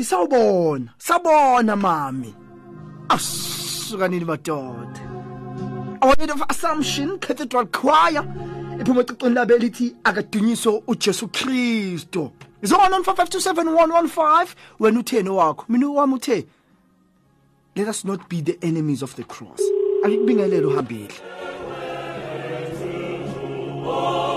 wathi sawubona sabona mami asukanini madoda awanet of assumption cathedral choir iphuma ecicini labe elithi akadunyiswe ujesu kristu 015527115 wena utheni wakho mina wami uthe let us not be the enemies of the cross akikubingelele uhambile oh.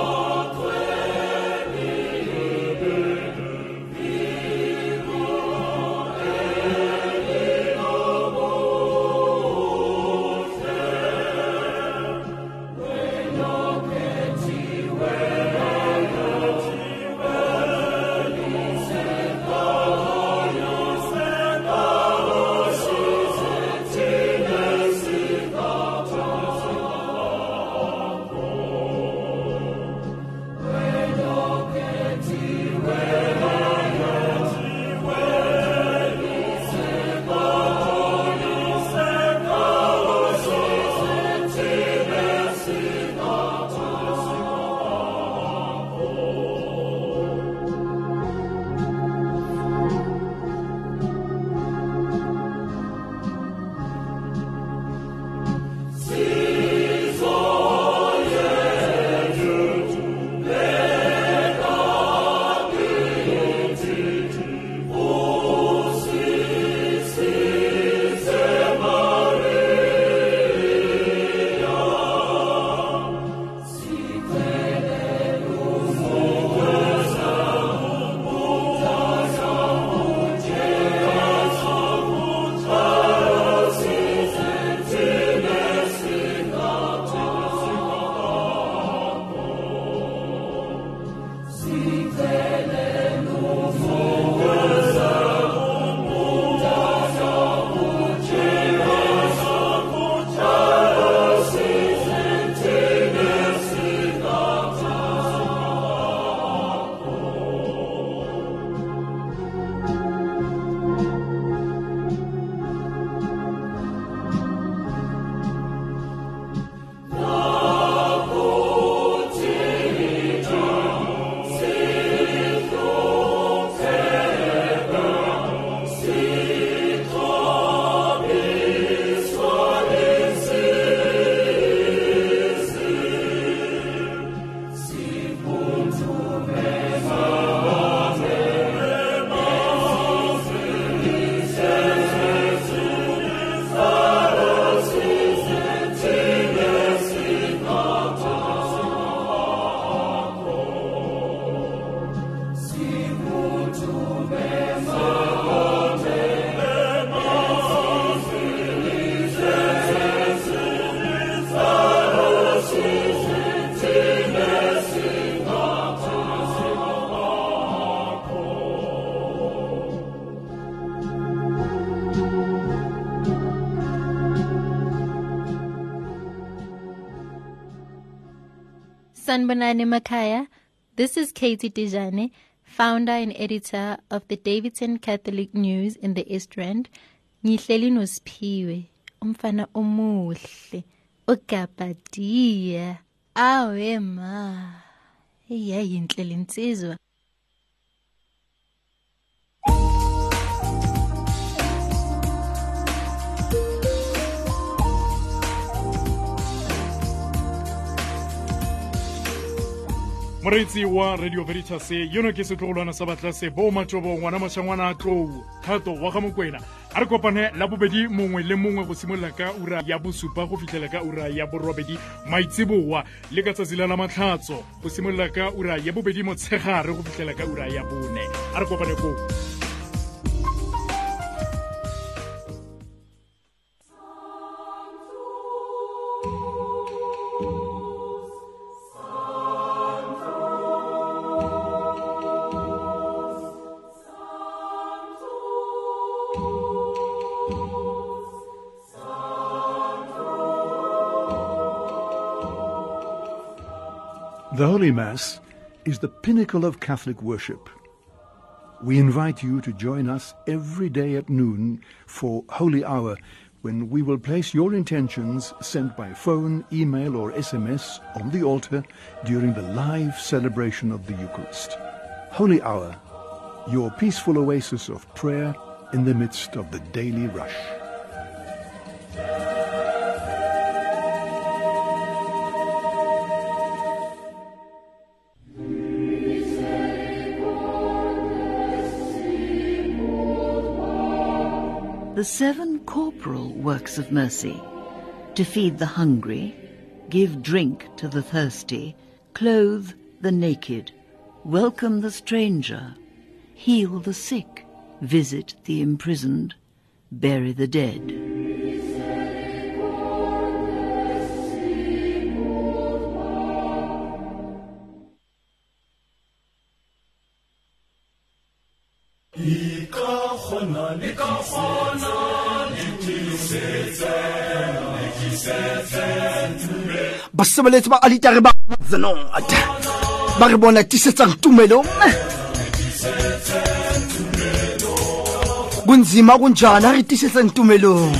Sanbonani Makaya. This is Katie Dijane, founder and editor of the Davidson Catholic News in the East Rand. Ngihleli noSphiwe, umfana omuhle, ogabadiya. Awe ma. Iyayinhle linsizwa. moreetsi wa radio veritase yono ke setlogolwana sa batlase bo matobo ngwana mašhangwana a tlou thato wa ga mokwena a re kopane la bobedi mongwe le mongwe go simolola ka ura ya bosupa go fitlhela ka ura ya borobedi maitseboa le ka tsatsi la la matlhatso go simolola ka ura ya bobedi motshegare go fitlhela ka ura ya bone a re kopane koo The Holy Mass is the pinnacle of Catholic worship. We invite you to join us every day at noon for Holy Hour, when we will place your intentions sent by phone, email, or SMS on the altar during the live celebration of the Eucharist. Holy Hour, your peaceful oasis of prayer in the midst of the daily rush. the seven corporal works of mercy to feed the hungry, give drink to the thirsty, clothe the naked, welcome the stranger, heal the sick, visit the imprisoned, bury the dead. Likafona, likafona, likiseten, likiseten. Basebeletsi ba alitare ba zanong ba re bona tisetsang tumelo. Kunzima kunjani re tisetsang tumelong.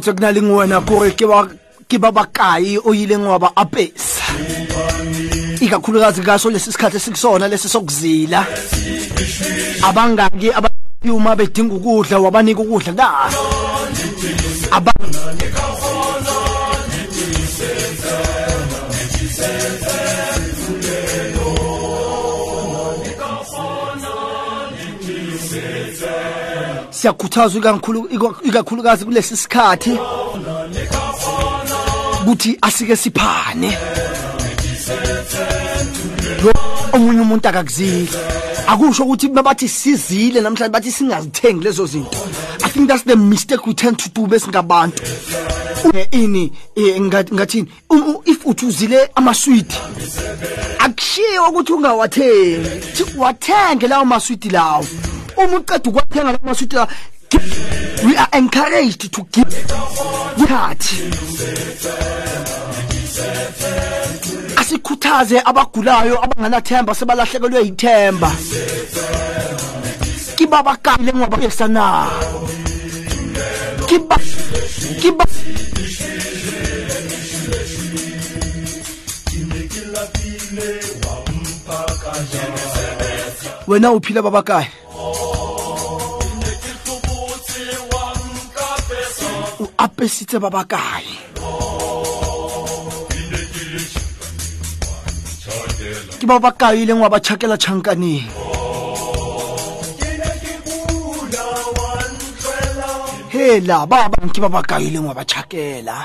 botse ke na leng wena kore ke ba bakae o yileng wa ba apesa ikakhulukazi kaso lesi sikhathi esikusona lesi sokuzila abangaki uma bedinga ukudla wabanika ukudla la siyakhuthazwa ikakhulukazi kulesi sikhathi ukuthi asike siphane omunye umuntu akakuzile akusho ukuthi babathi sizile namhlanje bathi singazithengi lezo zinto i think that's the mistake we tend to do besingabantu ini eh, ngathini if uthuzile amaswidi akushiwe ukuthi ungawathengi wathenge lawo maswidi lawo uma uqeda ukwathenga la masuti la we are encouraged to give yikhathi asikhuthaze abagulayo abanganathemba sebalahlekelwe yithemba kibabakale ngwabakesana kiba kiba wena uphila babakaya o apesitse ba ba kae ke ba ba kae leng wa ba tšhakela tšhankaneng hela ba bang ke ba ba kae leng wa ba tšhakela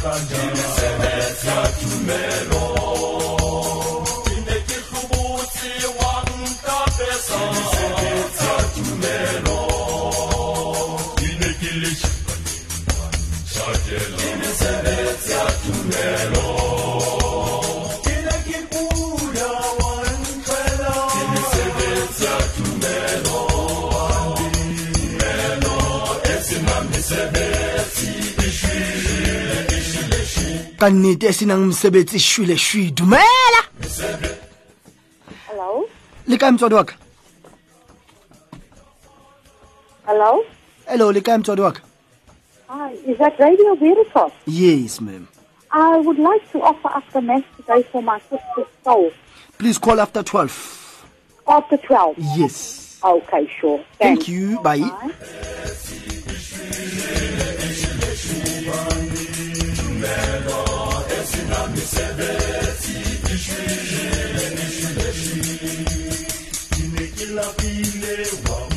Thank you. ka nnete e senang mosebetsi shwile shwi dumela le kae motswadi wa Hello? Hello, Likai Mtwadi work. Hi, ah, is that Radio Veritas? Yes, ma'am. I would like to offer up the message today for my sister's soul. Please call after 12. After 12? Yes. Okay, sure. Thanks. Thank you. Bye. Bye. Bye.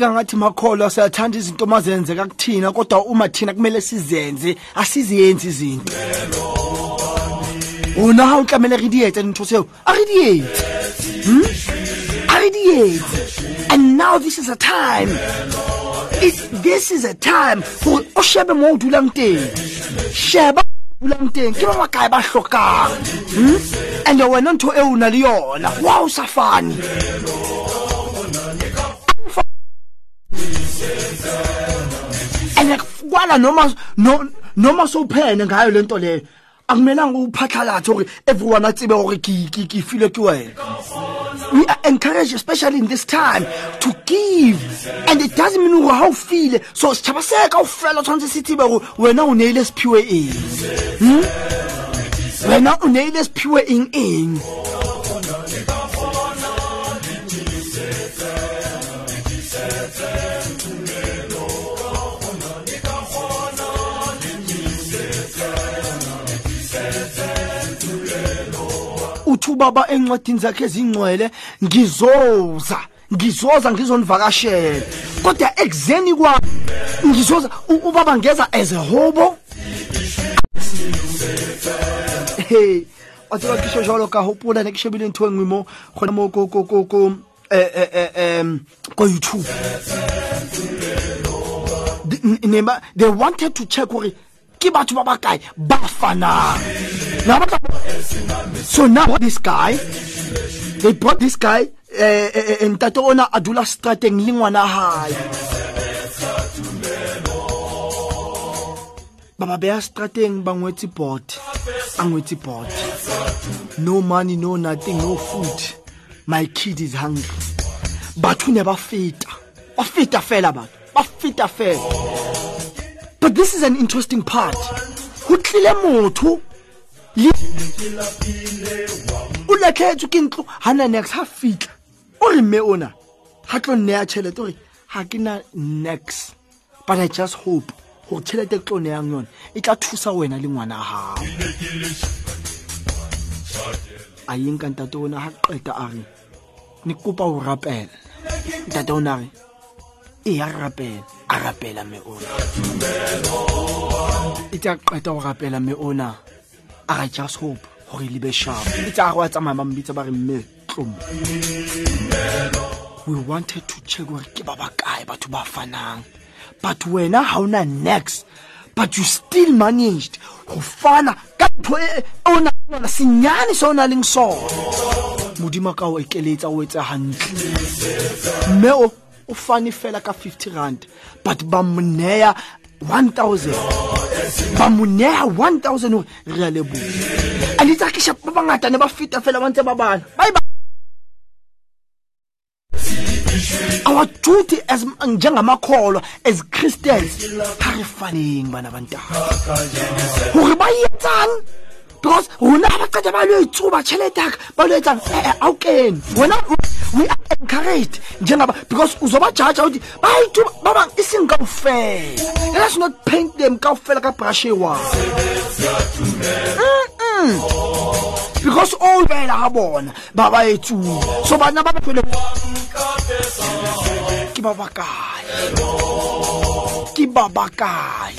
sifika ngathi siyathanda izinto kuthina kodwa uma thina kumele sizenze asiziyenzi izinto ona o tlamele re di etse ntho seo a re hmm? di etse a re di etse and now this is a time It, this is a time gore o shebe mo o dulang teng sheba dulang teng ke ba bakae ba hmm? and wena ntho e o na le yona wa o sa fane kwala noma noma ngayo lento leyo akumelanga uphatlhalathe everyone gore ke ke wena we are encouraged especially in this time to give and it doesn't mean gore ga o file so setšhaba se ka o fela tshwanetse se tsebe gore wena o neile sephiwe eng hmm? wena o neile sephiwe eng eng ubaba encwadini zakhe ezingcwele ngizoza ngizoza ngizonivakashela kodwa ekuzeni kwami ngizoza ubaba ngeza as ehobo hey atsela kisho jalo ka hopola ne kishebile ntho engwe mo gona mo ko ko ko ko eh eh eh ko youtube they, they wanted to check gore ke batho ba bakae ba fanang now so now this guy they brought this guy and eh, eh, eh, that owner adula strateng lingwana high baba beya strateng bangwetsi bot angwetsi bot no money no nothing no food my kid is hungry batho ne ba feta ba feta fela batho ba feta fela but this is an interesting part go tlile motho olekgetswe ke ntlo ga na next ga fitlha o re mme ona ga tlo nneya tšhelete ore ga ke na next but i just hope gore tšhelete ke tlo neyang yone e tla thusa wena le ngwana gago a yeng ka ntate ona ga qeta a re ne kopa go rapela ntate ona a re e ya rapela a rapela mme ona e tla qeta go rapela mme ona a ga tša sopo gore e be sharp le tša go a tsamaya ba mbitsa ba re mme tlomo we wanted to check gore ke ba bakae batho ba fanang but wena ga ona next but you still managed go fana ka ntho e, o na yona senyane se o na leng sona modimo ka o ekeletsa o etse gantle mme o fane fela ka 50 rand but ba mo neya 1000 ba mo neha 1000 hore re a leboha a ditsakisha ba bangata ne ba feta fela ba ntse ba bana bye bye our duty as njengamakholwa as christians ha re faneng bana bantaba hore ba e etsang because rona ba qeta ba lo etsuba tšhelete aka ba lo e etsang ee eh, eh, a o kene wena we are encouraged njengaba because uzobajaja ukuthi bayithi baba isini kawufela let us not paint them kawufela kabrashe wabo because all bela ga bona ba ba so bana baba baphele ke ba bakae ke ba bakae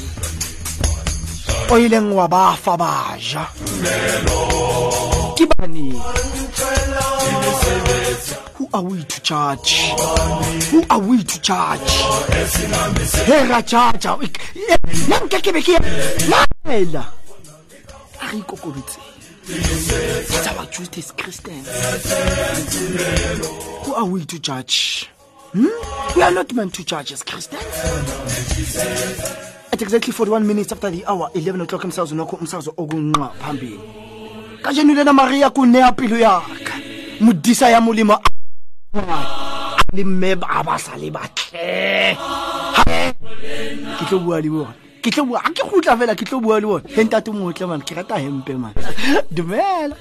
o ileng ba fa ba ja ke are we to charge? Who are we to judge? Hey, ra judge. Nna eh, nke ke be ke laela. A re our Who are we to judge? Hmm? We are not meant to judge as Christians. At exactly 41 minutes after the hour 11 o'clock umsakazo nokho umsakazo okunqa phambili kajeni lena maria kuneya pilo yaka ya molemo le mme a ba sa le batle ke tlo bua le bona ke tlo bua ke gutla fela ke tlo bua le bona he ntate motle mane ke rata hempe mane dumela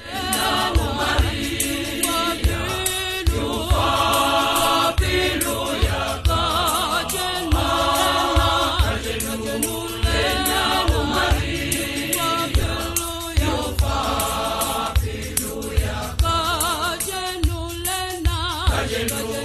Yeah.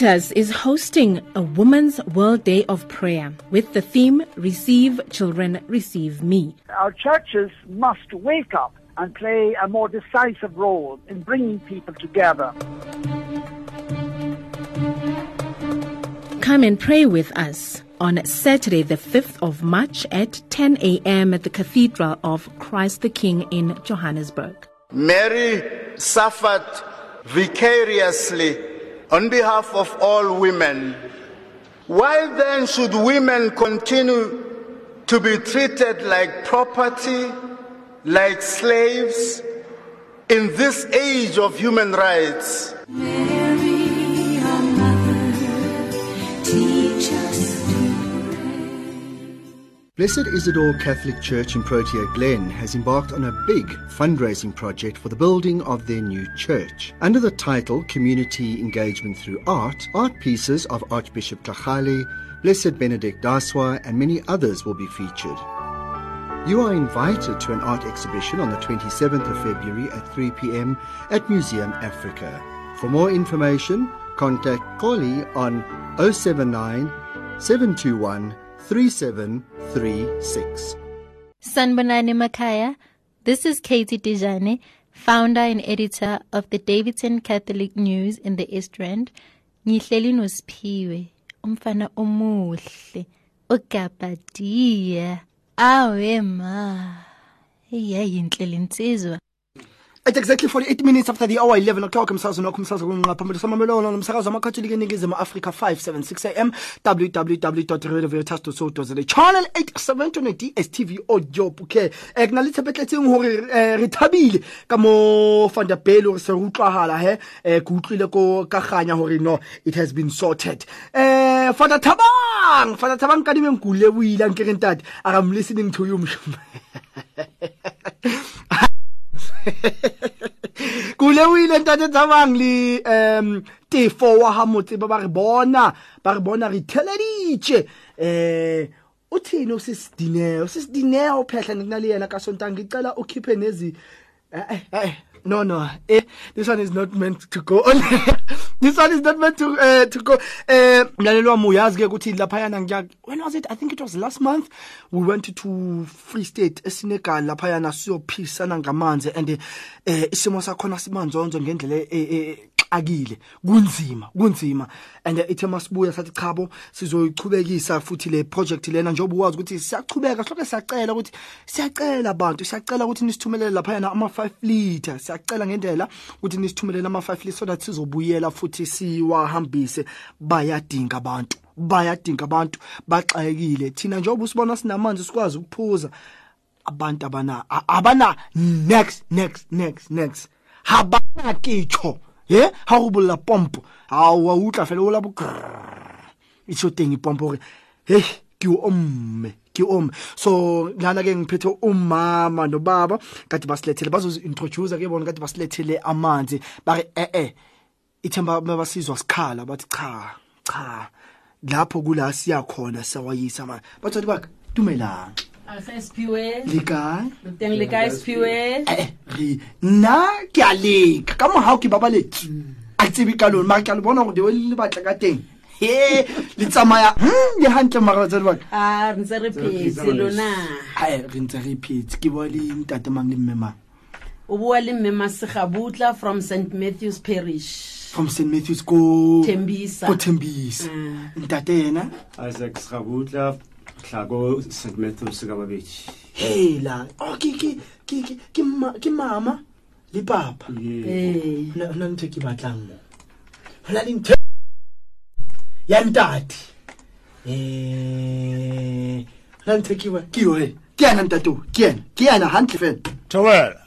Caritas is hosting a Women's World Day of Prayer with the theme Receive Children, Receive Me. Our churches must wake up and play a more decisive role in bringing people together. Come and pray with us on Saturday, the 5th of March at 10 a.m. at the Cathedral of Christ the King in Johannesburg. Mary suffered vicariously on behalf of all women. Why then should women continue to be treated like property, like slaves, in this age of human rights? Blessed Isidore Catholic Church in Protea Glen has embarked on a big fundraising project for the building of their new church. Under the title Community Engagement Through Art, art pieces of Archbishop Tlachali, Blessed Benedict Daswa, and many others will be featured. You are invited to an art exhibition on the 27th of February at 3 p.m. at Museum Africa. For more information, contact Koli on 079 721 3736. Sanbonane Makaya, this is Katie Dijane, founder and editor of the Davidson Catholic News in the East Rand. Ngihleli noSiphiwe, umfana omuhle, ogabadiya. Awe ma. Iyayinhle linsizwa. At exactly 48 minutes after the hour 11 o'clock umsakazo nokho umsakazo kunqaphambili samamelona nomsakazo amakhatholika eningizimu africa 576 am www.radiovitas.co.za channel 872 dstv audio bouquet eh, um ke na le eh, re thabile ka mo funderbale gore se re utlwagala he um ke utlwile ko ka gore no it has been sorted um fata thabang fata thabang kadimeng kule o ilang tate are am listening to you kule o ile ntate tsabang le um tefo wa ha motse ba re bona ba re bona re theleditse eh o thini usisidineyo usisidineyo phehla ngina le yena ka sonta ngicela ukhiphe nezi eh, eh eh no no eh this one is not meant to go on this one is not meant to uh, to go eh mlalelo wami uyazi ke ukuthi lapha yana ngiya when was it i think it was last month we went to free state esinegala lapha yana siyophisana ngamanzi and eh isimo sakhona simanzonzo ngendlela eh, eh, eh akile kunzima kunzima and ithe masibuya sathi chabo sizoyichubekisa futhi le project lena njengoba uwazi ukuthi siyachubeka soke siyacela ukuthi siyacela abantu siyacela ukuthi nisithumelele lapha yana ama 5 liter siyacela ngendlela ukuthi nisithumelele ama 5 liter so that sizobuyela futhi ukuthi siwahambise bayadinga abantu bayadinga abantu baxakekile thina njengoba usibona sinamanzi sikwazi ukuphuza abantu abana abana next next next next habana kitho ye ha go bolla pompo ha wa utla fela o la bo itso teng ipompo hey ke o mme ke om so lana ke ngiphethe umama nobaba kade basilethele bazozi introduce ke bona kade basilethele amanzi bare eh eh ithemba babasizwa sikhala bathi cha cha lapho kula siya khona sawayisa manje bathathi bakhe dumelana siphiwe lekae teng lekae siphiwe nna ke a leka ka mogao ke babaletse a tsebe ka lone mara ke a le bona gore deo le batla ka teng he le tsamaya hmm, le gantle marabatsa lebaka ah, re ntse re phetse lona re ntse re phetse ke boa le ntate mang le mmemang o boa le mmema from st matthews parish from st matthews kothembisa mm. ntate yena isaac sirabutla tlhako st matthews ka babei hela ke mama le papa na ntho e ke batlang mo go na le ntho e ya ntate um go na ntho e ke yone ke yana ntate ke yana ke yana gantle fela towela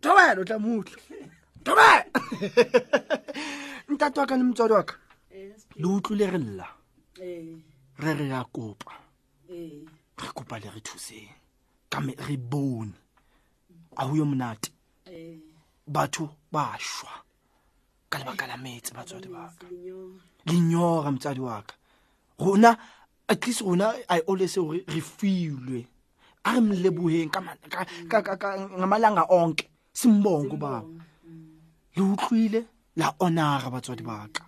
thobela o tla motlho thobela ntate wa ka le motswadi wa ka eh, le utlwile re lla eh. re re ya kopa eh. re kopa le re thuseng kame re bone a go yo monate batho ba šwa ka lebaka la metse batswadi baka le nyora motsadi wa ka rona at least rona i olese gore re filwe a re mleboheng ngamalanga onke simbonke baba le utlwile la onaga batswadi baka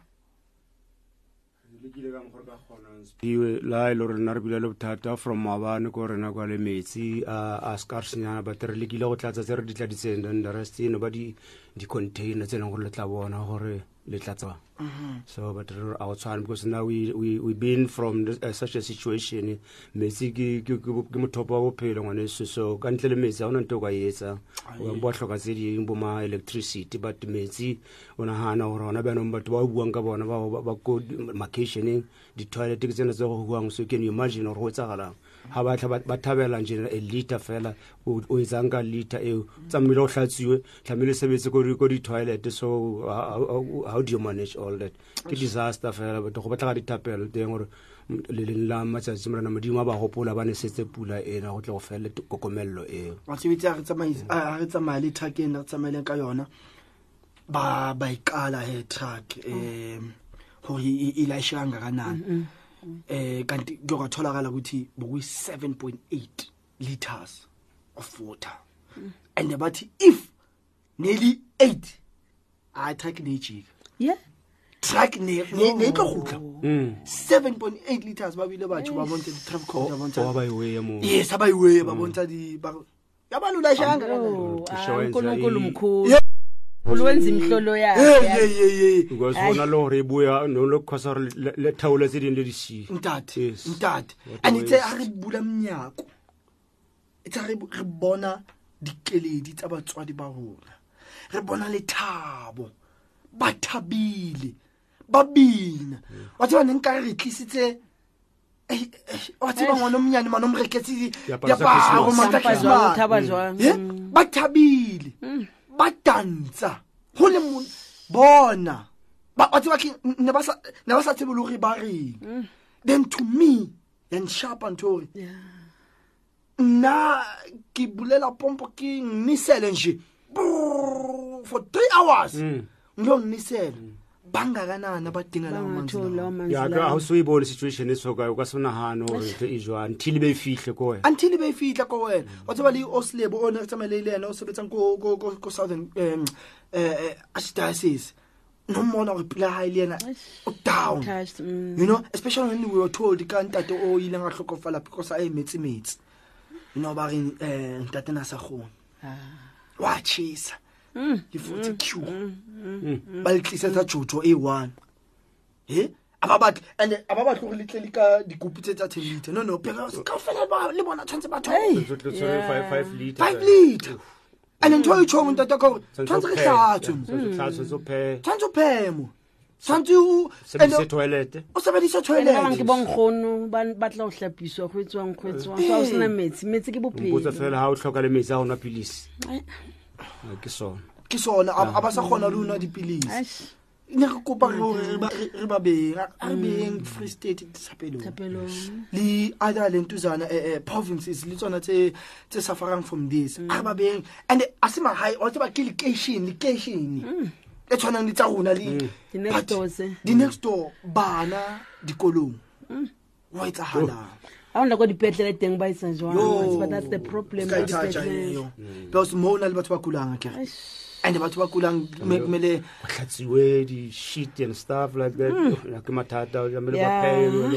la e le gorena re bothata from ko rena kwa le metsi a scarsenyana but re lekile go tlatsa tse re di tladitseng then the rest eno ba di-container tse e leng gore le tla bona gore le tlatsang mm-hmm. so but re a go tshwane because now we, we, we been from this, uh, such a situation metsi ke mothopo wa bophelo ngwaneso so ka ntle le metsi ga go. na nto o ka etsang bo tlhoka tse dingwe bo ma-electricity but metsi o nagana gore gona bjanong batho ba buang ka bona ba ko macationeng di-toilet ke tsena tse go buang so can you imagine gore go etsagalang ga batla ba thabela njena a liter fela o etsang ka liter eo tsamile go tlhatsiwe tlamehile sebetse ko di-toilet so how do you manage all that ke disaster fela but go di tapelo teng gore le le la matsatsi morana di a ba gopola ba ne setse pula ena go tle go felele kokomelelo eo basebetsi a re ma le thakeng re tsamaileng ka yona ba ba ikala e he truck um gore e, e, e laešeganga ka eh kanti kuyokwatholakala ukuthi bokuyi 7.8 liters of water mm. and bathi if neli 8 ayi ah, track nejika ye yeah. track neyitlo rhutla oh. 7.8 liters babile batho babonta traffiyes abayiweye babonta yabalulashangankulunkulu mkhulu ulwenza imhlolo yayoukazibona loo re buya nolokhosa gore le thaola tse dingwe le disie ntate ntate and itse a re bula mnyako etse re bona dikeledi tsa batswadi ba rona re bona lethabo ba thabile ba bina wa tse bane nkare re tlisitse eh, eh, wa tse bangwane eh. monyane mane mo reketse diaparo matsakismaa ba thabile mm ba tantsa go le mo bona ba tsi ba ke ne ba sa ne ba sa tsebe lo re ba re mm. then to me and sharp and tori na ke bulela pompo ke nisele nje for 3 hours ngo nisele mm. bangakanani abadinga lawo manzi ya ke awusuyiboni situation esoka ukasonahano into ijwa until beyifihle kowena until beyifihla kowena wathoba li oslebo ona ne, tsamalele yena osebenza ko ko southern um eh archdiocese nomona oripulahayi lena down mm. you know especially when we were told ka ntate o ile nga hlokofala because a emetsi metsi you know ba re um eh, ntate na sa kgone ah. wa tšhesa ngivuthi mm. mm. q mm. balitlisetsa jojo eyi-one he ababatli and ababatli ore litle lika dikopi tse tsa ten liter no no bekakafelale bona tshwantse bathofive liter and ntho e tshong tata ka gore tshwantse re tlhatswetshwantse o phemo santseo sebedisa toiletke bonkgono ba tla go tlapisiwa go etswang go etswang fa o sena eh. metsi metsi ke bophelo fela ga o tlhoka le metsi a gona pilisi eh. Ah, ke sona ke sona a ah. ba sa khona le una dipilisi ne re kopa re ba beng re mm. beng free state disapelong le other lentuzana eh, eh, provinces le tsona tse suffering from this mm. re ba mm. beng and a se mahai o tseba ke lekation lekation mm. e tshwanang le tsa rona le eh. the next door bana dikolong mm. wa etsagalang oh aona ko dipetlele teng ba etsa jwanthats the problembecause mm. mo o na le batho ba kulang akere and batho ba kulang kumele batlhatsiwe di-sheet and stuff like that mm. ke mathata amele baphelo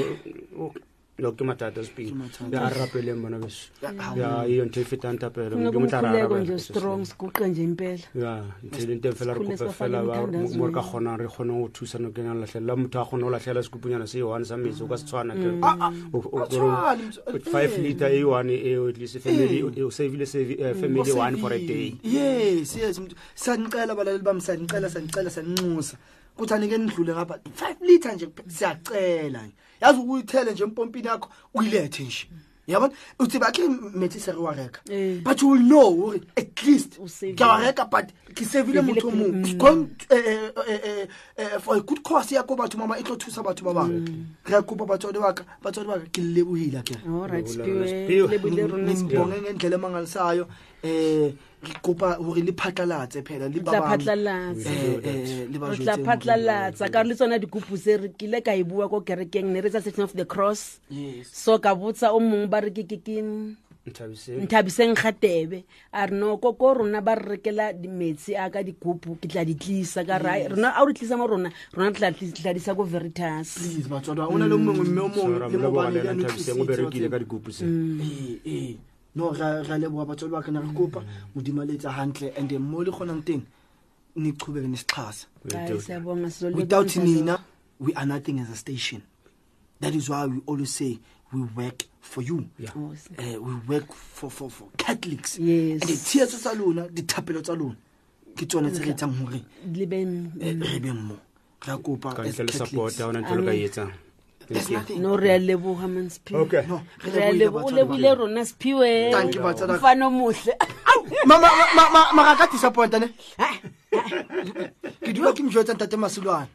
lo ke matata sipinga ya rapele mbona bes ya iyo nte fitan tapelo ndi mutla rara ba nje strong skuqa nje impela ya ntle e nte fela ko pe fela ba mo ka khona re khona o thusa no kena la hlela motho a khona mm. ah, ah, o la hlela skupunya na se yo hanisa mise o ka tswana ke a a o go 5 eh, eh. liter e one e at least family eh. o save le save mm. family one for a day yes yes sanicela balaleli bam sanicela sanicela sanxusa kuthi anike ndlule ngapha 5 liter nje siyacela nje yazi ukuyithele nje empompini yakho uyilethe nje yabona uthi bakhe mathisere wareka eh. but you will know ori at least ngiyawareka but ngisevile muntu omunye for a good course yakho bathu mama itlothusa bathu babake ngiyakhupha mm. bathole wakha bathole wakha ngililebuhile akhe ngibonge ngendlela emangalisayo um kopa gore le phatlalatse phelaphatlalatsa eh, eh, eh, kare le tsona dikupu se re kile ka e bua ko kerekeng ne re tsa section of the cross so ka botsa o mongwe ba re ke keken nthabiseng ga tebe a re noko ko rona ba re rekela metsi a ka dikopu ke tla di tlisa karrona a o di tlisa mo rona rona tladisa ko veritusbatsaa o na le mongwe mme o mongwe le mobaeaeeo berekile ka dikopu se no ra leboga batswadi ba kena re kopa modimo letsa gantle and then mo le kgonang teng ne chubeke ne sixhasa without nina we are nothing as a station that is why we always say we work for you yeah. uh, we work for, for, for catholics yes. and tshietso tsa lona dithapelo tsa lona ke tsone tse re etsang gore eh, re mm. beng mo ra kopa no re a leboga manspio lebile rona spiwefano motlhe maga ka tisa pointane ke dula ke mjotsa ntate masilwana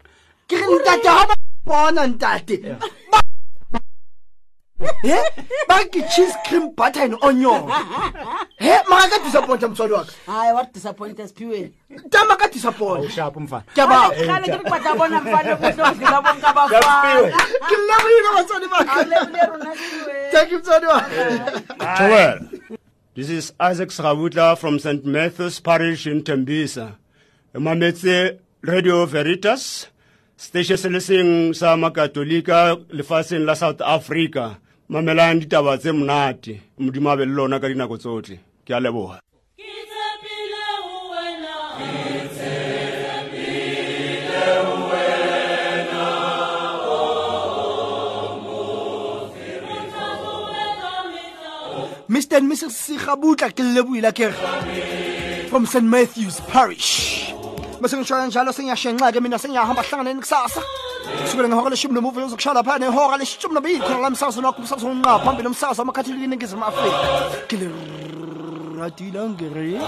ke re ntate ga ba bona ntate ba he ba ke cheese cream butter and onion he maka ka disappointa mtswali waka hayi wa disappointa siphiweni tama ka disappointasharp mfana kyabaabona mfanekilebuyile batswali bakathank you mtswali waka This is Isaac Sravutla from St. Matthew's Parish in Tembisa. Mametse Radio Veritas, station se le seng sa makatolika lefatsheng la South Africa. mamelang ditaba tse monate modimo a be le lona ka dinako tsotlhe ke a leboga Mr. and Mrs. Sikhabutla Kilebuila from St. Matthew's Parish. ke mina kusasa. kusukela ngehora leshumi nomuva yozokushaya lapha nehora leshumi nobili khona la msakazo nakho umsakazo onqa phambili umsakazo wamakhatheli eningizimu afrika kile radio ilangere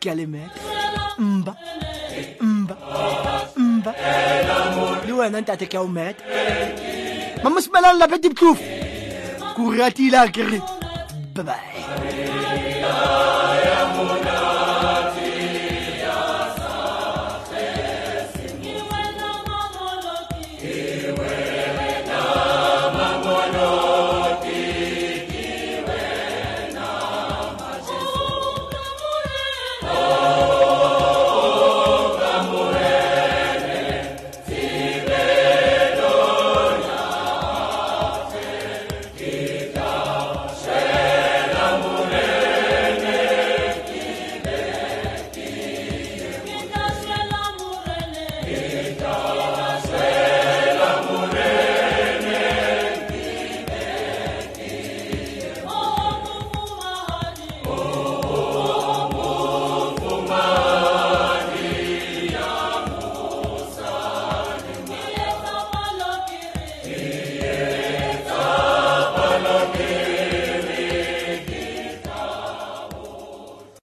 Calimette. Mba. Mba. Mba. لوين انت اعطيك يومات ما مسمى لا بدي بكوف كوراتي لا كريت Bye bye.